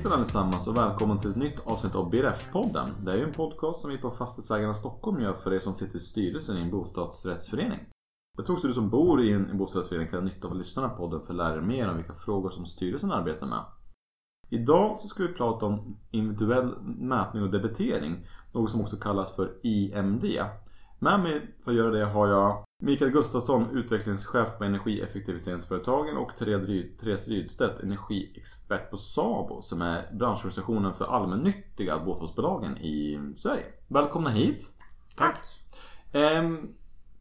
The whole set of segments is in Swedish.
Hejsan allesammans och välkommen till ett nytt avsnitt av BRF-podden. Det är ju en podcast som vi på Fastighetsägarna Stockholm gör för er som sitter i styrelsen i en bostadsrättsförening. Jag tror också du som bor i en bostadsrättsförening kan ha nytta av att lyssna på podden för att lära dig mer om vilka frågor som styrelsen arbetar med. Idag så ska vi prata om individuell mätning och debitering, något som också kallas för IMD. Med mig för att göra det har jag Mikael Gustafsson, utvecklingschef på energieffektiviseringsföretagen och Therese Rydstedt, energiexpert på SABO som är branschorganisationen för allmännyttiga bostadsbolagen i Sverige. Välkomna hit! Tack! Ehm,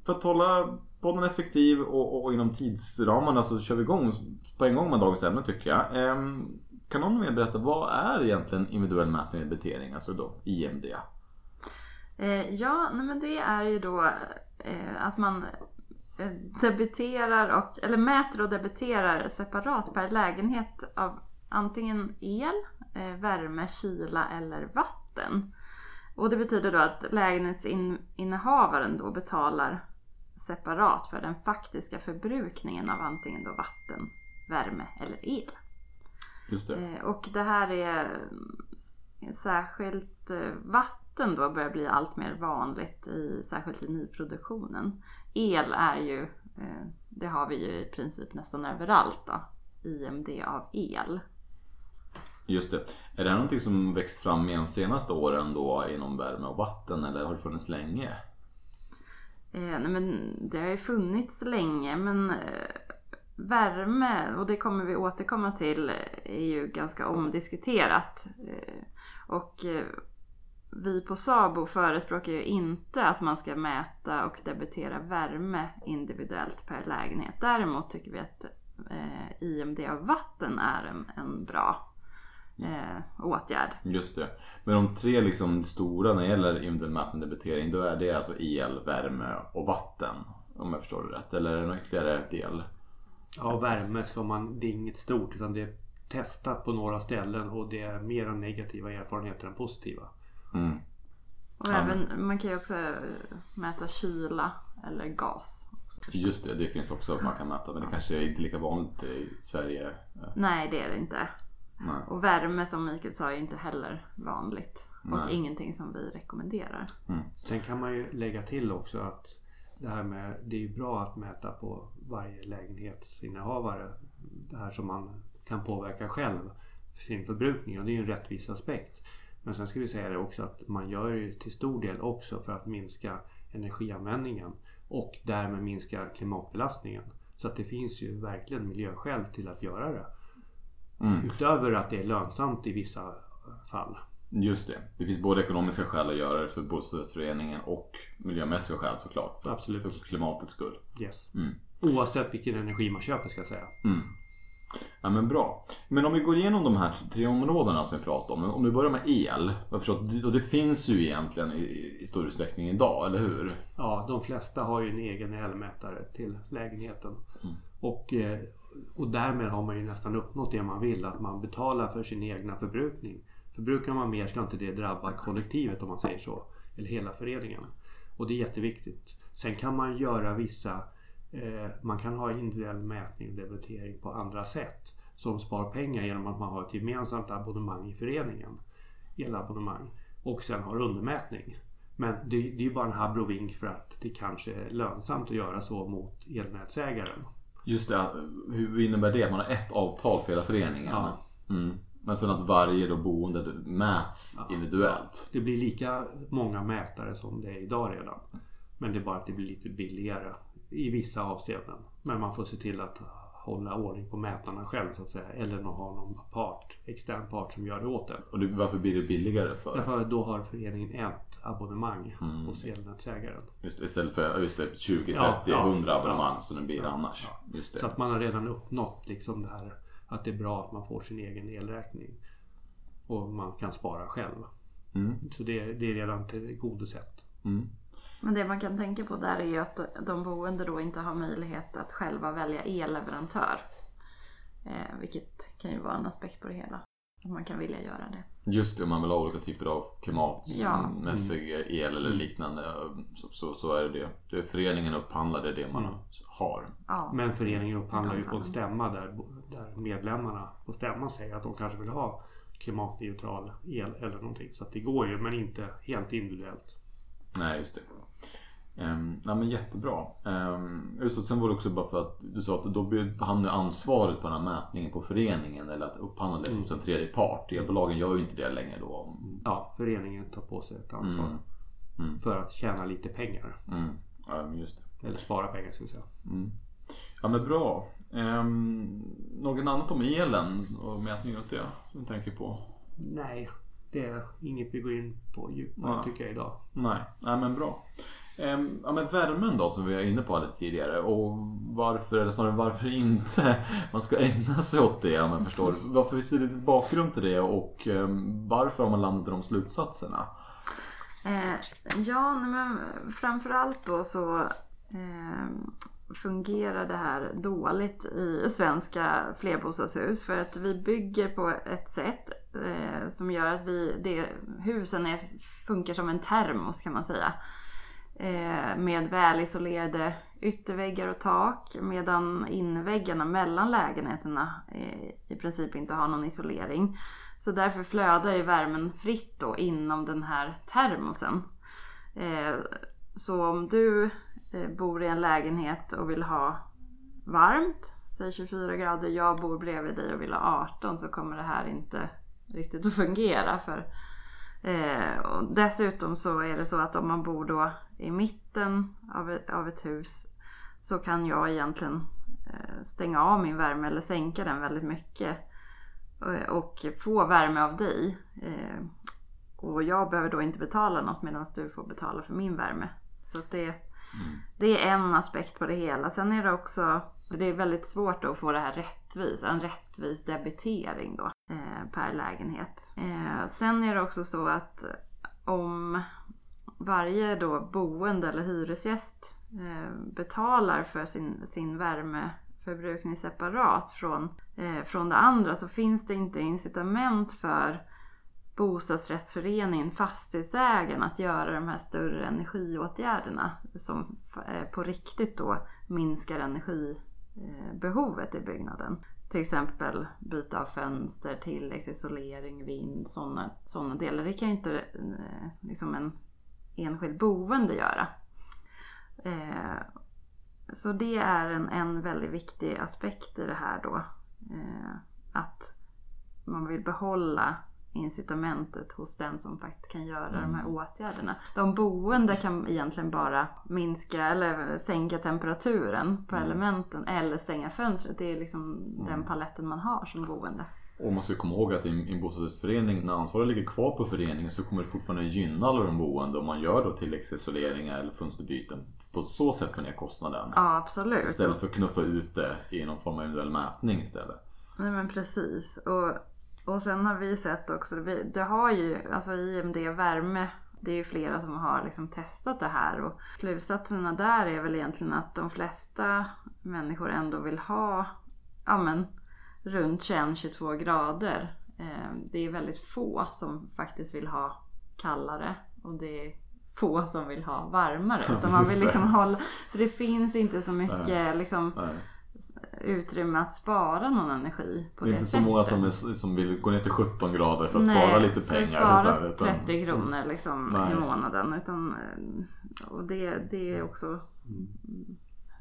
för att hålla podden effektiv och, och inom tidsramarna så kör vi igång på en gång med dagens ämne tycker jag. Ehm, kan någon mer berätta, vad är egentligen individuell mätning och debitering, alltså då IMD? Eh, ja, men det är ju då att man eh, debiterar och, eller mäter och debiterar separat per lägenhet av antingen el, eh, värme, kyla eller vatten. Och det betyder då att lägenhetsinnehavaren då betalar separat för den faktiska förbrukningen av antingen då vatten, värme eller el. Just det. Eh, och det här är särskilt eh, vatten då börjar bli allt mer vanligt, i, särskilt i nyproduktionen. El är ju, eh, det har vi ju i princip nästan överallt då, IMD av el. Just det. Är det här någonting som växt fram de senaste åren då inom värme och vatten eller har det funnits länge? Eh, nej men det har ju funnits länge men eh, värme, och det kommer vi återkomma till, är ju ganska omdiskuterat. Eh, och eh, vi på SABO förespråkar ju inte att man ska mäta och debitera värme individuellt per lägenhet. Däremot tycker vi att eh, IMD av vatten är en, en bra eh, åtgärd. Just det. Men de tre liksom stora när det gäller individuell mätning och debitering då är det alltså el, värme och vatten. Om jag förstår det rätt. Eller är det någon ytterligare del? Ja, värme ska man, det är inget stort utan det är testat på några ställen och det är mer negativa erfarenheter än positiva. Mm. Och även, man kan ju också eh, mäta kyla eller gas. Just det, det finns också man kan mäta men det kanske är inte lika vanligt i Sverige. Nej, det är det inte. Nej. Och värme som Mikael sa är inte heller vanligt. Och Nej. ingenting som vi rekommenderar. Sen kan man ju lägga till också att det här med, det är ju bra att mäta på varje lägenhetsinnehavare. Det här som man kan påverka själv, sin förbrukning och det är ju en rättvisaspekt. Men sen ska vi säga det också att man gör ju till stor del också för att minska energianvändningen och därmed minska klimatbelastningen. Så att det finns ju verkligen miljöskäl till att göra det. Mm. Utöver att det är lönsamt i vissa fall. Just det. Det finns både ekonomiska skäl att göra det för bostadsrättsföreningen och miljömässiga skäl såklart. För, Absolut. för klimatets skull. Yes. Mm. Oavsett vilken energi man köper ska jag säga. Mm. Ja men bra. Men om vi går igenom de här tre områdena som vi pratade om. Om vi börjar med el. Jag förstår, att- och det finns ju egentligen i, i stor utsträckning idag, eller hur? Ja, de flesta har ju en egen elmätare till lägenheten. Och, eh, och därmed har man ju nästan uppnått det man vill. Att man betalar för sin egna förbrukning. Förbrukar man mer ska inte det drabba kollektivet om man säger så. Eller hela föreningen. Och det är jätteviktigt. Sen kan man göra vissa Man kan ha individuell mätning och debitering på andra sätt. Som spar pengar genom att man har ett gemensamt abonnemang i föreningen. Elabonnemang. Och sen har undermätning. Men det, det är ju bara en habrovink för att det kanske är lönsamt att göra så mot elnätsägaren. Just det. Hur innebär det? Man har ett avtal för hela föreningen. Ja. Mm. Men sen att varje då boende mäts individuellt. Det blir lika många mätare som det är idag redan. Men det är bara att det blir lite billigare i vissa avseenden. Men man får se till att hålla ordning på mätarna själv så att säga. Eller att ha någon part, extern part som gör det åt en. Och det, varför blir det billigare för? Därför då har föreningen ett abonnemang Mm. hos elnätsägaren. Just, istället för just det, 20, 30, Ja, ja, 100 ja. abonnemang som det blir annars. Så att man har redan uppnått liksom det här att det är bra att man får sin egen elräkning. Och man kan spara själv. Mm. Så det, det är redan tillgodosett. Mm. Men det man kan tänka på där är ju att de boende då inte har möjlighet att själva välja elleverantör. Eh, vilket kan ju vara en aspekt på det hela. Att man kan vilja göra det. Just det, om man vill ha olika typer av Ja. klimatmässig el eller liknande. Så, så, så är det det. föreningen upphandlar, det man Mm. har. Ja. Men föreningen upphandlar ju på en stämma där, där medlemmarna på stämman säger att de kanske vill ha klimatneutral el eller någonting. Så att det går ju men inte helt individuellt. Nej, just det. Um, ja, men jättebra. Um, just det, sen var det också bara för att du sa att då hamnar ansvaret på den här mätningen på föreningen eller att upphandla det mm. hos en tredje part. Elbolagen gör ju inte det längre då. Ja, föreningen tar på sig ett ansvar. Mm. Mm. För att tjäna lite pengar. Mm. Ja, just det. Eller spara pengar ska vi säga. Mm. Ja men bra. Um, något annat om elen och mätningen av det som du tänker på? Nej, det är inget vi går in på djupare ja. tycker jag idag. Nej, Nej men bra. Um, ja men värmen då som vi var inne på lite tidigare och varför, eller snarare varför inte man ska ägna sig åt det om jag förstår. Varför finns det lite bakgrund till det och um, varför har man landat i de slutsatserna? Eh, ja, men framförallt då så eh, fungerar det här dåligt i svenska flerbostadshus. För att vi bygger på ett sätt eh, som gör att vi, det, husen är, funkar som en termos kan man säga. Eh, med välisolerade ytterväggar och tak. Medan inväggarna mellan lägenheterna eh, i princip inte har någon isolering. Så därför flödar ju värmen fritt då inom den här termosen. Eh, så om du Eh, bor i en lägenhet och vill ha varmt, säg 24 grader, jag bor bredvid dig och vill ha 18 så kommer det här inte riktigt att fungera. För, eh, och dessutom så är det så att om man bor då i mitten av ett, av ett hus så kan jag egentligen eh, stänga av min värme eller sänka den väldigt mycket eh, och få värme av dig. Och jag behöver då inte betala något medan du får betala för min värme. Så det, mm. det är en aspekt på det hela. Sen är det också det är väldigt svårt att få det här rättvist, en rättvis debitering då eh, per lägenhet. Eh, sen är det också så att om varje då boende eller hyresgäst eh, betalar för sin, sin värmeförbrukning separat från, eh, från det andra så finns det inte incitament för bostadsrättsföreningen, fastighetsägaren att göra de här större energiåtgärderna som eh, på riktigt då minskar energibehovet i byggnaden. Till exempel byta av fönster, tilläggsisolering, vind, sådana såna delar. Det kan ju inte eh, liksom en enskild boende göra. Eh, så det är en, en väldigt viktig aspekt i det här då. Att man vill behålla incitamentet hos den som faktiskt kan göra mm. de här mm. åtgärderna. De boende kan egentligen bara minska eller sänka temperaturen på mm. elementen eller stänga fönstret. Det är liksom mm. den paletten man har som boende. Och man ska komma ihåg att i en bostadsrättsförening, när ansvaret ligger kvar på föreningen så kommer det fortfarande gynna alla de boende om man gör då tilläggsisoleringar eller fönsterbyten. På så sätt få ner kostnaden. Ja, absolut. Istället för att knuffa ut det i någon form av individuell mätning istället. Nej men precis. Och, och sen har vi sett också, det har ju, alltså IMD värme det är ju flera som har liksom testat det här och slutsatserna där är väl egentligen att de flesta människor ändå vill ha ja, men, runt 21-22 grader. Eh, det är väldigt få som faktiskt vill ha kallare och det är få som vill ha varmare. Utan man vill liksom hålla, så det finns inte så mycket Nej. Liksom, Nej. Utrymme att spara någon energi. På det är inte så många som, är, som vill gå ner till 17 grader för att Nej, spara lite pengar. Att spara utan, 30 kronor liksom, i månaden. Utan, eh, och det, det är också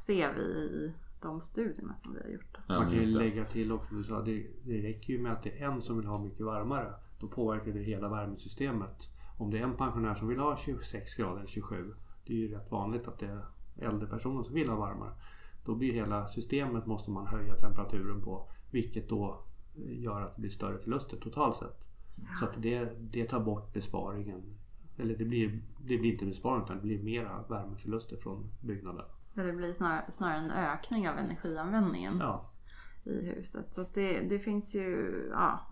ser vi i de studierna som vi har gjort. Ja, Man kan ju lägga till också, du sa, det, det räcker ju med att det är en som vill ha mycket varmare. Då påverkar det hela värmesystemet. Om det är en pensionär som vill ha 26 grader eller 27. Det är ju rätt vanligt att det är äldre personer som vill ha varmare. Då blir hela systemet måste man höja temperaturen på. Vilket då eh, gör att det blir större förluster totalt sett. Så att det, det tar bort besparingen. Eller det blir, det blir inte besparing utan det blir mera värmeförluster från byggnaden. Det blir snarare, snarare en ökning av energianvändningen ja. i huset. Så det, det finns ju ja,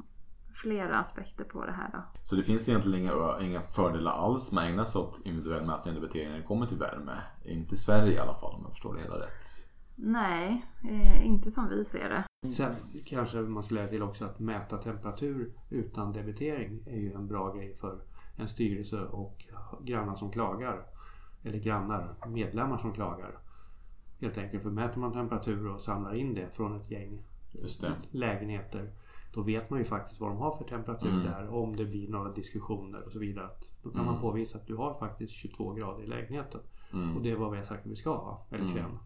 flera aspekter på det här. Då. Så det finns egentligen inga, inga fördelar alls med att ägna sig åt individuell mätning och debitering när det kommer till värme? Inte i Sverige i alla fall om jag förstår det hela rätt. Nej, eh, inte som vi ser det. Sen kanske man skulle lägga till också att mäta temperatur utan debitering är ju en bra grej för en styrelse och grannar som klagar. Eller grannar, medlemmar som klagar. Helt enkelt för mäter man temperatur och samlar in det från ett gäng lägenheter Då vet man ju faktiskt vad de har för temperatur Mm. där. Om det blir några diskussioner och så vidare. Då kan Mm. man påvisa att du har faktiskt 22 grader i lägenheten. Mm. Och det är vad vi har sagt att vi ska ha. Eller Mm.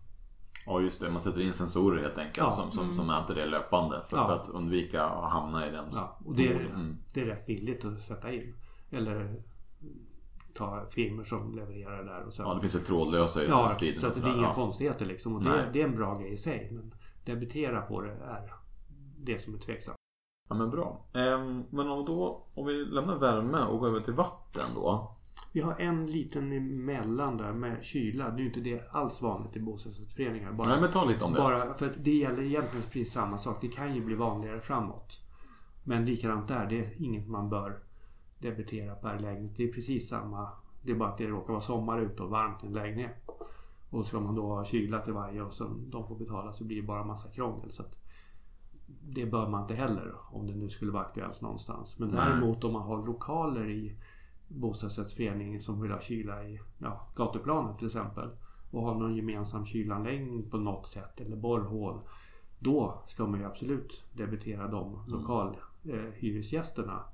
21. Ja just det, man sätter in sensorer helt enkelt Ja. som, som, Mm. som mäter det löpande för, Ja. för att undvika att hamna i den. Ja, och det, Mm. det är rätt billigt att sätta in. Eller ta firmor som levererar där och sen... Ja, det finns ju trådlösa i Ja, tiden så att det är inga Ja. konstigheter liksom. Och det, det är en bra grej i sig. Men debitera på det är det som är tveksamt. ja men bra. Ehm, men om, då, om vi lämnar värme och går över till vatten då. Vi har en liten emellan där med kyla. Nu är inte det alls vanligt i bostadsrättsföreningar. Bara, Nej men ta lite om det. bara för att det gäller egentligen precis samma sak. Det kan ju bli vanligare framåt. Men likadant där. Det är inget man bör debitera per lägenhet. Det är precis samma. Det är bara att det råkar vara sommar ute och varmt i en lägenhet. Och ska man då ha kyla till varje och som de får betala så blir det bara massa krångel. Så det bör man inte heller om det nu skulle vara aktuellt någonstans. Men däremot om man har lokaler i bostadsrättsföreningen som vill ha kyla i ja, gatuplanet till exempel och har någon gemensam kylanläggning på något sätt eller borrhål. Då ska man ju absolut debitera de lokalhyresgästerna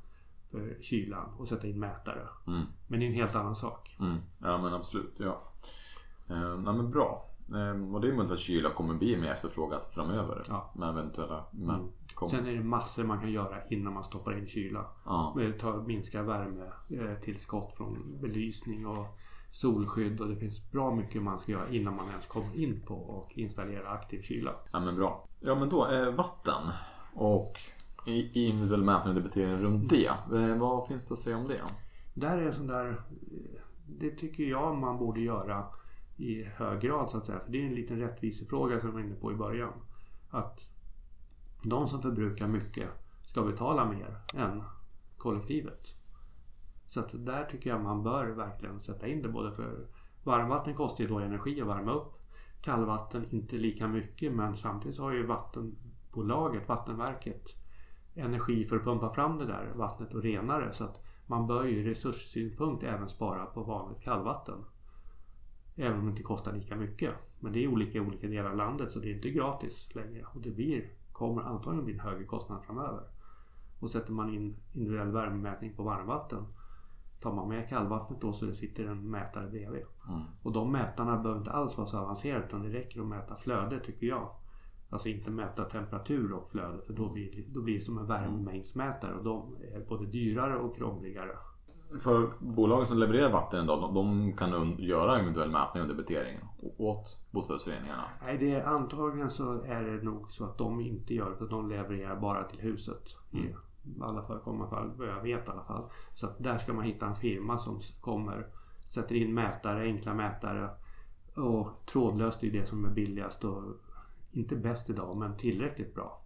för kylan och sätta in mätare. Mm. Men det är en helt annan sak. Mm. Ja men absolut, ja. Nej men bra. Ehm, och det är möjligt att kyla kommer bli mer efterfrågat framöver. Ja. Med eventuella... Men, Mm. Kom. Sen är det massor man kan göra innan man stoppar in kyla. ja. Ta, minska värmetillskott från belysning och solskydd och det finns bra mycket man ska göra innan man ens kommer in på och installera aktiv kyla. ja men bra. Ja men då, eh, vatten. Och individuell mätning och debitering runt det. Eh, vad finns det att säga om det? Där är sån där... eh, Det tycker jag man borde göra i hög grad så att säga. För det är en liten rättvisefråga som jag var inne på i början. Att de som förbrukar mycket ska betala mer än kollektivet. Så att där tycker jag man bör verkligen sätta in det både för varmvatten kostar ju då energi att värma upp. Kallvatten inte lika mycket men samtidigt har ju vattenbolaget, vattenverket energi för att pumpa fram det där vattnet och rena det. Så att man bör ju ur resurssynpunkt även spara på vanligt kallvatten. Även om det inte kostar lika mycket. Men det är olika i olika delar av landet så det är inte gratis längre. Och det blir, kommer antagligen bli en högre kostnad framöver. Och sätter man in individuell värmemätning på varmvatten Tar man med kallvattnet då så sitter en mätare bredvid. Mm. Och de mätarna behöver inte alls vara så avancerade utan det räcker att mäta flöde tycker jag. Alltså inte mäta temperatur och flöde för då blir, då blir det som en värmemängdsmätare och de är både dyrare och krångligare. För bolagen som levererar vatten idag, de, kan göra eventuell mätning och debitering åt bostadsföreningarna. Nej, det är, antagligen så är det nog så att de inte gör det utan de levererar bara till huset. I alla förekommande fall, vad jag vet i alla fall. Så att där ska man hitta en firma som kommer, sätter in mätare, enkla mätare. Och trådlöst är det som är billigast och inte bäst idag men tillräckligt bra.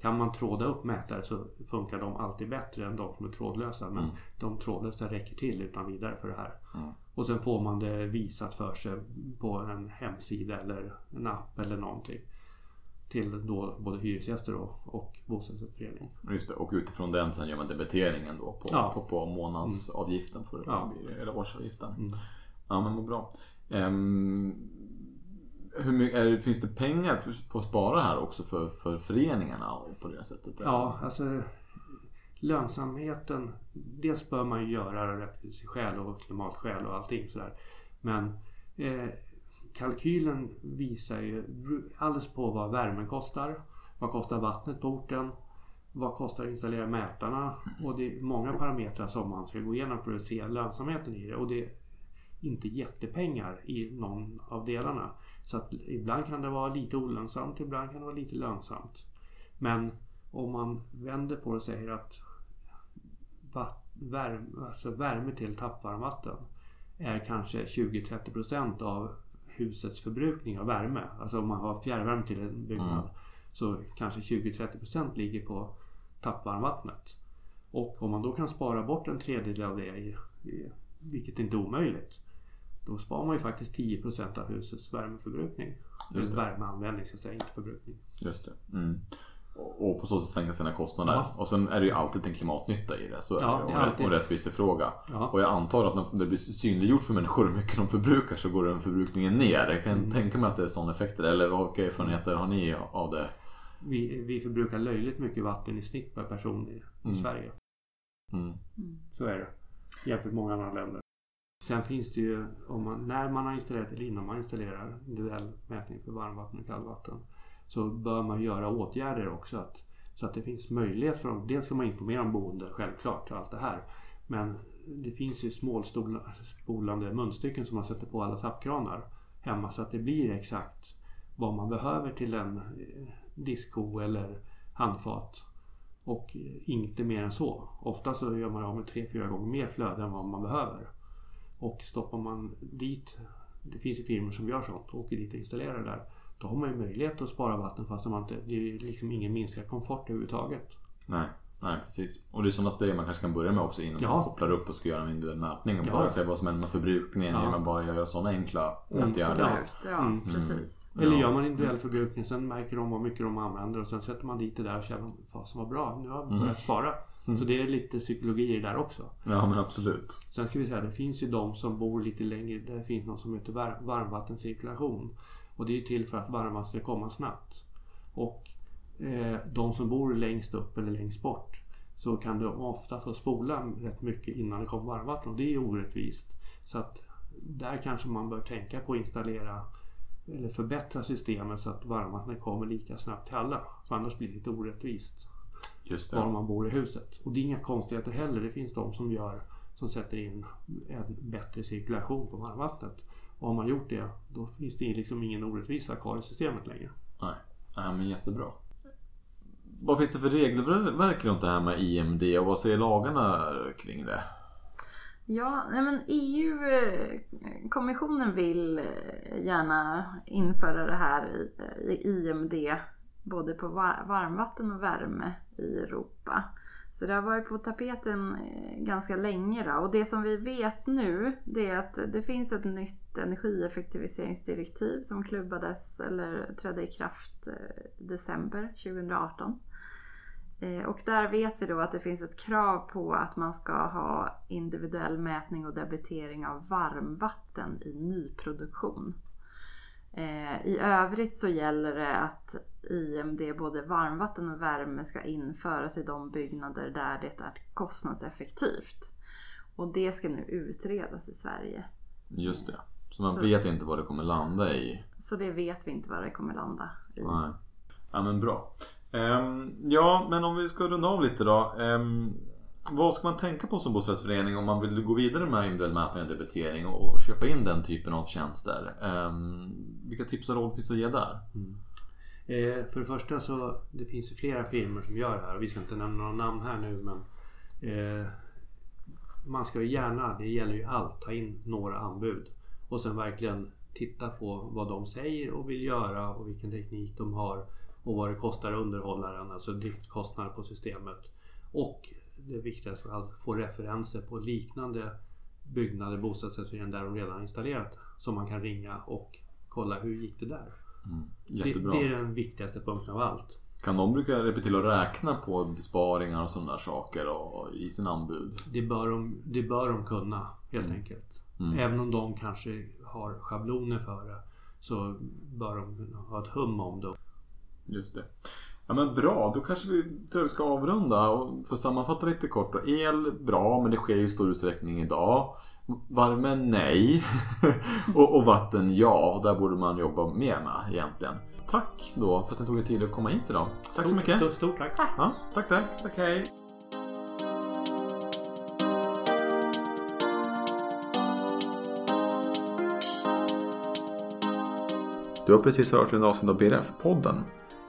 Kan man tråda upp mätare så funkar de alltid bättre än de som är trådlösa. Men Mm. de trådlösa räcker till utan vidare för det här. Mm. Och sen får man det visat för sig på en hemsida eller en app eller någonting. Till då både hyresgäster och, och bostadsrättsförening. Just det, och utifrån den sen gör man debiteringen då på, Ja. på, på månadsavgiften för Ja. eller årsavgiften. Mm. Ja men vad bra. Ehm, hur mycket, är, det- finns det pengar för, på att spara här också för, för föreningarna och på det sättet? eller? Ja, alltså lönsamheten. Dels bör man ju göra av rättviseskäl och klimatskäl och allting sådär. Men eh, kalkylen visar ju alldeles på vad värmen kostar. Vad kostar vattnet på orten? Vad kostar att installera mätarna? Och det är många parametrar som man ska gå igenom för att se lönsamheten i det. Och det inte jättepengar i någon av delarna. Så att ibland kan det vara lite olönsamt, ibland kan det vara lite lönsamt. Men om man vänder på det och säger att värme, alltså värme till tappvarmvatten är kanske 20-30% av husets förbrukning av värme. Alltså om man har fjärrvärme till en byggnad Mm. så kanske 20-30% ligger på tappvarmvattnet. Och om man då kan spara bort en tredjedel av det, vilket inte är omöjligt, då sparar man ju faktiskt 10% av husets värmeförbrukning. Just värmeanvändning ska jag säga, inte förbrukning. Just det. Mm. Och på så sätt sänka sina kostnader. Ja. Och sen är det ju alltid en klimatnytta i det. Så är Ja, det. det är Och, och rättvisefråga. Ja. Och jag antar att när det blir synliggjort för människor hur mycket de förbrukar så går den förbrukningen ner. Jag kan Mm. tänka mig att det är sådana effekter. Eller vilka erfarenheter har ni av det? vi, vi förbrukar löjligt mycket vatten i snitt per person i, i Mm. Sverige. Mm. Så är det. Jämfört med många andra länder. Sen finns det ju, om man, när man har installerat eller innan man installerar individuell mätning för varmvatten och kallvatten så bör man göra åtgärder också. Att, så att det finns möjlighet för dem. Dels ska man informera om boende, självklart, och allt det här. Men det finns ju småspolande munstycken som man sätter på alla tappkranar hemma så att det blir exakt vad man behöver till en eh, diskho eller handfat. Och inte mer än så. Ofta så gör man av med tre, fyra gånger mer flöde än vad man behöver. Och stoppar man dit, det finns ju firmor som gör sånt, åker dit och installerar det där. Då har man ju möjlighet att spara vatten fast man inte, det är liksom ingen minskad komfort överhuvudtaget. Nej, nej precis. Och det är sådana steg man kanske kan börja med också innan Ja. man kopplar upp och ska göra en individuell mätning. Och Ja. bara se vad som händer med förbrukningen Ja. att bara göra sådana enkla Mm, åtgärder. Absolut, ja Mm. precis. Eller Ja. gör man individuell förbrukning, sen märker de vad mycket de använder och sen sätter man dit det där och känner fasen vad bra, nu har jag börjat spara. Så det är lite psykologi där också. Ja men absolut. Sen ska vi säga, det finns ju de som bor lite längre. Det finns något som heter var- varmvattencirkulation. Och det är till för att varmvattnet ska komma snabbt. Och eh, de som bor längst upp eller längst bort så kan de ofta få spola rätt mycket innan det kommer varmvatten och det är orättvist. Så att där kanske man bör tänka på att installera eller förbättra systemet så att varmvattnet kommer lika snabbt till alla. För annars blir det lite orättvist Just var det. man bor i huset. Och det är inga konstigheter heller. Det finns de som gör som sätter in en bättre cirkulation på varmvattnet. Och har man gjort det, då finns det liksom ingen orättvisa kvar i systemet längre. Nej. Nej men jättebra. Vad finns det för regelverk runt det här med IMD och vad säger lagarna kring det? Ja, nej men EU-kommissionen vill eh, gärna införa det här i, i IMD både på var- varmvatten och värme i Europa. Så det har varit på tapeten eh, ganska länge då. Och det som vi vet nu det är att det finns ett nytt energieffektiviseringsdirektiv som klubbades eller trädde i kraft eh, december 2018. Eh, och där vet vi då att det finns ett krav på att man ska ha individuell mätning och debitering av varmvatten i nyproduktion. Eh, I övrigt så gäller det att IMD, både varmvatten och värme, ska införas i de byggnader där det är kostnadseffektivt. Och det ska nu utredas i Sverige. Just det. Så man Så- vet inte vad det kommer landa i. Så det vet vi inte vad det kommer landa i. Nej. Ja men bra. Ehm, ja men om vi ska runda av lite då. Ehm, vad ska man tänka på som bostadsrättsförening om man vill gå vidare med individuell mätning och debitering och, köpa in den typen av tjänster? Ehm, vilka tips och råd finns att ge där? Mm. Eh, för det första så det finns ju flera firmor som gör det här. och Vi ska inte nämna några namn här nu men eh, man ska ju gärna, det gäller ju allt, ta in några anbud. Och sen verkligen titta på vad de säger och vill göra och vilken teknik de har och vad det kostar underhållaren, alltså driftkostnader på systemet. Och det viktigaste, att få referenser på liknande byggnader, bostadsrättsföreningar där de redan har installerat. Som man kan ringa och kolla hur gick det där. Det, Jättebra. det är den viktigaste punkten av allt. Kan de brukar hjälpa till att räkna på besparingar och sådana saker och, i sin anbud? Det bör de, det bör de kunna helt enkelt. Mm. Även om de kanske har schabloner för det så bör de ha ett hum om det. Just det. Ja men bra, då kanske vi, tror vi ska avrunda och för att sammanfatta lite kort då. El, bra, men det sker ju i stor utsträckning idag. Värme, nej. och, och vatten, ja. Där borde man jobba mer med egentligen. Tack då för att ni tog er tid att komma hit idag. Tack så mycket. Stort, stort tack. Ja, tack, tack. Tack, hej. Du har precis hört en avsnitt av BRF-podden.